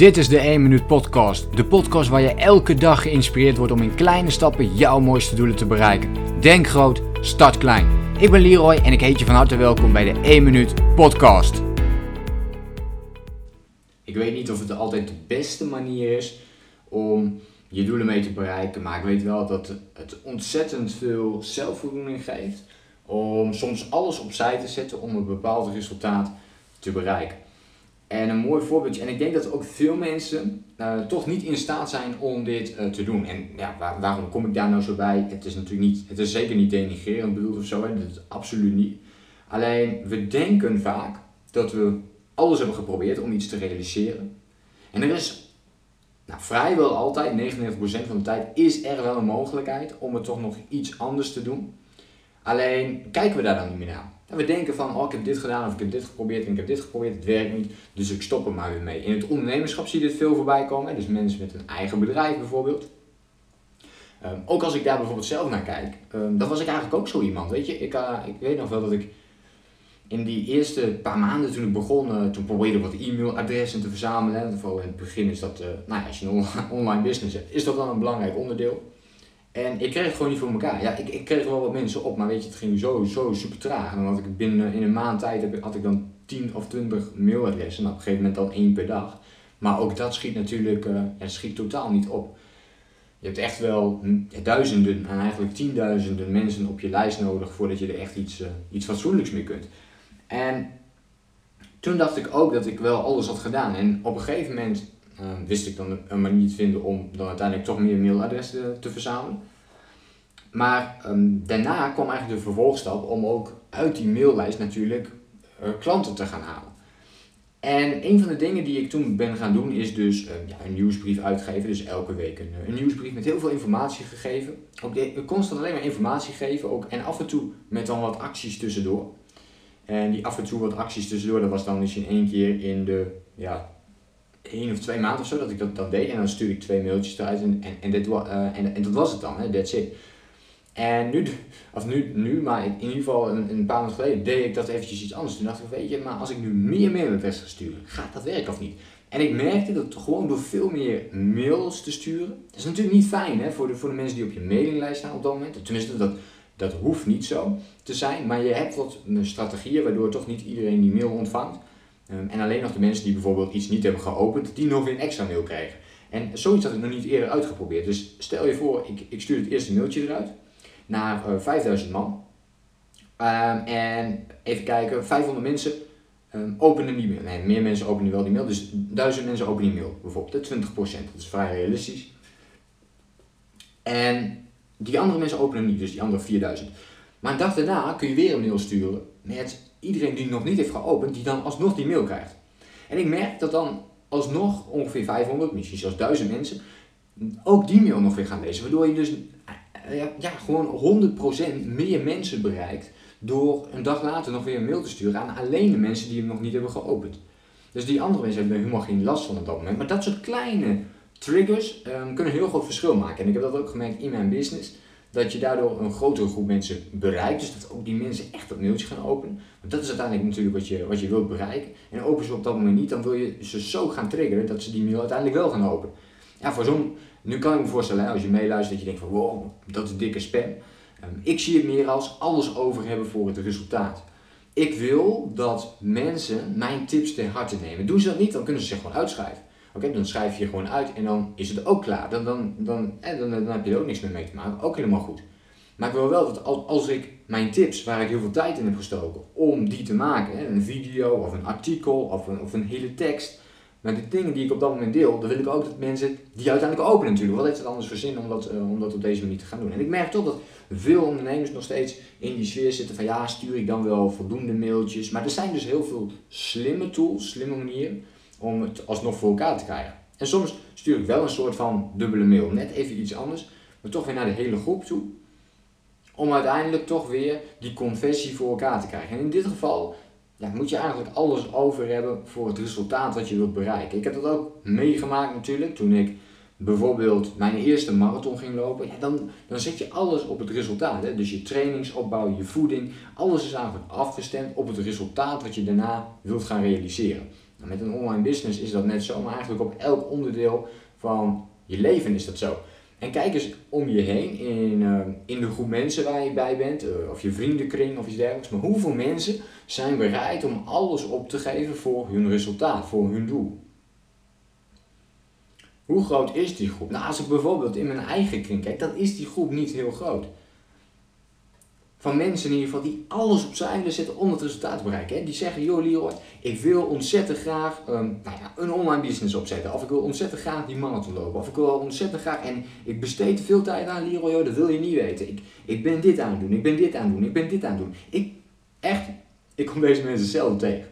Dit is de 1 Minuut Podcast. De podcast waar je elke dag geïnspireerd wordt om in kleine stappen jouw mooiste doelen te bereiken. Denk groot, start klein. Ik ben Leroy en ik heet je van harte welkom bij de 1 Minuut Podcast. Ik weet niet of het altijd de beste manier is om je doelen mee te bereiken, maar ik weet wel dat het ontzettend veel zelfvoldoening geeft om soms alles opzij te zetten om een bepaald resultaat te bereiken. En een mooi voorbeeldje, en ik denk dat ook veel mensen uh, toch niet in staat zijn om dit uh, te doen. En ja, waarom kom ik daar nou zo bij? Het is natuurlijk niet, het is zeker niet denigrerend bedoeld of zo, hè? dat is absoluut niet. Alleen we denken vaak dat we alles hebben geprobeerd om iets te realiseren. En er is nou, vrijwel altijd, 99% van de tijd, is er wel een mogelijkheid om het toch nog iets anders te doen. Alleen kijken we daar dan niet meer naar. En we denken van, oh ik heb dit gedaan of ik heb dit geprobeerd en ik heb dit geprobeerd, het werkt niet, dus ik stop er maar weer mee. In het ondernemerschap zie je dit veel voorbij komen, dus mensen met een eigen bedrijf bijvoorbeeld. Um, ook als ik daar bijvoorbeeld zelf naar kijk, um, dan was ik eigenlijk ook zo iemand, weet je. Ik, uh, ik weet nog wel dat ik in die eerste paar maanden toen ik begon, uh, toen probeerde wat e-mailadressen te verzamelen. Vooral in het begin is dat, uh, nou ja, als je een online business hebt, is dat dan een belangrijk onderdeel. En ik kreeg het gewoon niet voor elkaar. Ja, ik, ik kreeg wel wat mensen op, maar weet je, het ging zo, zo super traag. En dan had ik binnen in een maand tijd had ik dan 10 of 20 mailadressen. Nou, op een gegeven moment dan één per dag. Maar ook dat schiet natuurlijk uh, schiet totaal niet op. Je hebt echt wel duizenden en eigenlijk tienduizenden mensen op je lijst nodig voordat je er echt iets, uh, iets fatsoenlijks mee kunt. En toen dacht ik ook dat ik wel alles had gedaan. En op een gegeven moment uh, wist ik dan een manier te vinden om dan uiteindelijk toch meer mailadressen te verzamelen. Maar um, daarna kwam eigenlijk de vervolgstap om ook uit die maillijst natuurlijk uh, klanten te gaan halen. En een van de dingen die ik toen ben gaan doen is dus uh, ja, een nieuwsbrief uitgeven. Dus elke week een, een nieuwsbrief met heel veel informatie gegeven. Ook de, constant alleen maar informatie geven. Ook, en af en toe met dan wat acties tussendoor. En die af en toe wat acties tussendoor, dat was dan misschien één keer in de ja, één of twee maanden of zo dat ik dat, dat deed. En dan stuurde ik twee mailtjes eruit en, en, en, dit, uh, en, en dat was het dan, hè, that's it. En nu, of nu, nu, maar in ieder geval een, een paar maanden geleden deed ik dat eventjes iets anders. Toen dacht ik, weet je, maar als ik nu meer mailadressen ga sturen, gaat dat werken of niet? En ik merkte dat gewoon door veel meer mails te sturen, dat is natuurlijk niet fijn hè, voor, de, voor de mensen die op je mailinglijst staan op dat moment. Tenminste, dat, dat hoeft niet zo te zijn, maar je hebt wat strategieën waardoor toch niet iedereen die mail ontvangt. Um, en alleen nog de mensen die bijvoorbeeld iets niet hebben geopend, die nog weer een extra mail krijgen. En zoiets had ik nog niet eerder uitgeprobeerd. Dus stel je voor, ik, ik stuur het eerste mailtje eruit naar uh, eh, 5000 man. Um, en even kijken, 500 mensen um, openen die mail. Nee, meer mensen openen wel die mail. Dus 1000 mensen openen die mail, bijvoorbeeld. 20%, dat is vrij realistisch. En die andere mensen openen niet, dus die andere 4000. Maar een dag daarna kun je weer een mail sturen met iedereen die nog niet heeft geopend, die dan alsnog die mail krijgt. En ik merk dat dan alsnog ongeveer 500, misschien zelfs 1000 mensen, ook die mail nog weer gaan lezen. Waardoor je dus eh, ja, ja, gewoon 100% meer mensen bereikt door een dag later nog weer een mail te sturen aan alleen de mensen die hem nog niet hebben geopend. Dus die andere mensen hebben er helemaal geen last van op dat moment. Maar dat soort kleine triggers um, kunnen een heel groot verschil maken. En ik heb dat ook gemerkt in mijn business dat je daardoor een grotere groep mensen bereikt. Dus dat ook die mensen echt dat mailtje gaan openen. Want dat is uiteindelijk natuurlijk wat je, wat je wilt bereiken. En open ze op dat moment niet, dan wil je ze zo gaan triggeren dat ze die mail uiteindelijk wel gaan openen. Ja, voor zo'n, nu kan ik me voorstellen, als je meeluistert, dat je denkt van wow, dat is dikke spam. Um, ik zie het meer als alles over hebben voor het resultaat. Ik wil dat mensen mijn tips ter harte nemen. Doen ze dat niet, dan kunnen ze zich gewoon uitschrijven. Oké, dan schrijf je gewoon uit en dan is het ook klaar. Dan, dan, dan, eh, dan, dan, heb je er ook niks meer mee te maken. Ook helemaal goed. Maar ik wil wel dat als, ik mijn tips, waar ik heel veel tijd in heb gestoken, om die te maken, hè, een video of een artikel of een, of een hele tekst, maar de dingen die ik op dat moment deel, dan wil ik ook dat mensen die uiteindelijk openen natuurlijk. Wat heeft het anders voor zin om dat, uh, om dat op deze manier te gaan doen? En ik merk toch dat veel ondernemers nog steeds in die sfeer zitten van ja, stuur ik dan wel voldoende mailtjes. Maar er zijn dus heel veel slimme tools, slimme manieren om het alsnog voor elkaar te krijgen. En soms stuur ik wel een soort van dubbele mail, net even iets anders, maar toch weer naar de hele groep toe. Om uiteindelijk toch weer die conversie voor elkaar te krijgen. En in dit geval moet je eigenlijk alles over hebben voor het resultaat wat je wilt bereiken. Ik heb dat ook meegemaakt natuurlijk toen ik bijvoorbeeld mijn eerste marathon ging lopen. Ja, dan, dan zet je alles op het resultaat. Dus je trainingsopbouw, je voeding, alles is eigenlijk afgestemd op het resultaat wat je daarna wilt gaan realiseren. Nou, met een online business is dat net zo, maar eigenlijk op elk onderdeel van je leven is dat zo. En kijk eens om je heen in, uh, in de groep mensen waar je bij bent, uh, of je vriendenkring of iets dergelijks. Maar hoeveel mensen zijn bereid om alles op te geven voor hun resultaat, voor hun doel? Hoe groot is die groep? Nou, als ik bijvoorbeeld in mijn eigen kring kijk, dan is die groep niet heel groot van mensen in ieder geval die alles opzij willen zetten om het resultaat te bereiken. Die zeggen, joh Leroy, ik wil ontzettend graag um, nou ja, een online business opzetten. Of ik wil ontzettend graag die marathon lopen. Of ik wil ontzettend graag, en ik besteed te veel tijd aan Leroy, dat wil je niet weten. Ik, ik ben dit aan het doen, ik ben dit aan het doen, ik ben dit aan het doen. Ik, echt, ik kom deze mensen zelden tegen.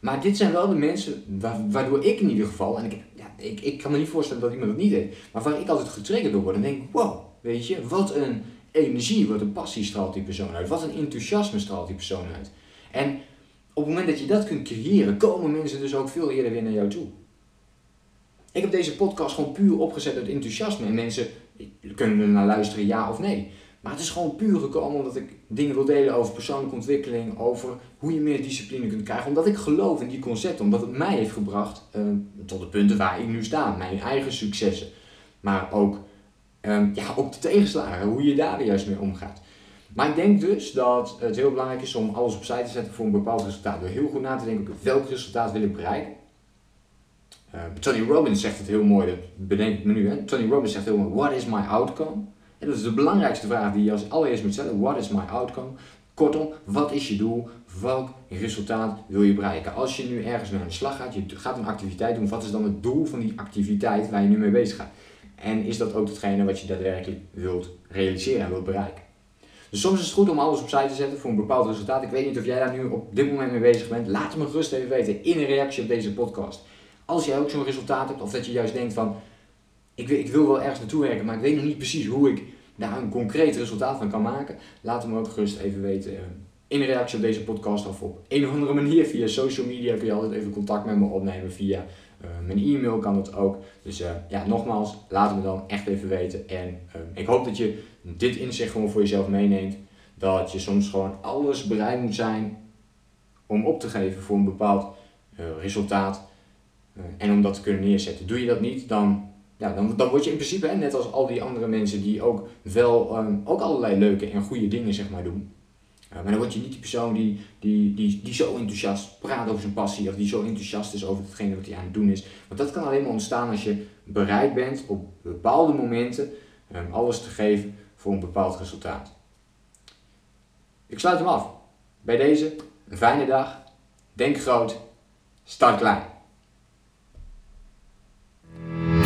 Maar dit zijn wel de mensen waardoor ik in ieder geval, en ik, ja, ik, ik kan me niet voorstellen dat iemand dat niet deed, maar waar ik altijd getriggerd door word en denk, wow, weet je, wat een energie, wat een passie straalt die persoon uit. Wat een enthousiasme straalt die persoon uit. En op het moment dat je dat kunt creëren, komen mensen dus ook veel eerder weer naar jou toe. Ik heb deze podcast gewoon puur opgezet uit enthousiasme. En mensen kunnen er naar luisteren, ja of nee. Maar het is gewoon puur gekomen omdat ik dingen wil delen over persoonlijke ontwikkeling, over hoe je meer discipline kunt krijgen. Omdat ik geloof in die concepten, omdat het mij heeft gebracht uh, tot de punten waar ik nu sta, mijn eigen successen. Maar ook Um, ja, ook de tegenslagen, hoe je daar juist mee omgaat. Maar ik denk dus dat het heel belangrijk is om alles opzij te zetten voor een bepaald resultaat. Door heel goed na te denken, welk resultaat wil ik bereiken. Uh, Tony Robbins zegt het heel mooi, dat bedenk ik me nu. Hè? Tony Robbins zegt heel mooi, what is my outcome? En dat is de belangrijkste vraag die je als allereerst moet stellen. What is my outcome? Kortom, wat is je doel? Welk resultaat wil je bereiken? Als je nu ergens mee aan de slag gaat, je gaat een activiteit doen, wat is dan het doel van die activiteit waar je nu mee bezig gaat? En is dat ook hetgene wat je daadwerkelijk wilt realiseren en wilt bereiken? Dus soms is het goed om alles opzij te zetten voor een bepaald resultaat. Ik weet niet of jij daar nu op dit moment mee bezig bent. Laat me gerust even weten in een reactie op deze podcast. Als jij ook zo'n resultaat hebt of dat je juist denkt van ik wil, ik wil wel ergens naartoe werken, maar ik weet nog niet precies hoe ik daar een concreet resultaat van kan maken. Laat het me ook gerust even weten eh, in een reactie op deze podcast of op een of andere manier via social media kun je altijd even contact met me opnemen via mijn e-mail kan het ook. Dus uh, ja, nogmaals, laat het me dan echt even weten. En uh, ik hoop dat je dit inzicht gewoon voor jezelf meeneemt. Dat je soms gewoon alles bereid moet zijn om op te geven voor een bepaald resultaat. en om dat te kunnen neerzetten. Doe je dat niet, dan, ja, dan, dan word je in principe, net als al die andere mensen die ook wel um, ook allerlei leuke en goede dingen zeg maar, doen maar dan word je niet die persoon die, die, die, die zo enthousiast praat over zijn passie of die zo enthousiast is over hetgene wat hij aan het doen is. Want dat kan alleen maar ontstaan als je bereid bent op bepaalde momenten um, alles te geven voor een bepaald resultaat. Ik sluit hem af. Bij deze een fijne dag. Denk groot. Start klein.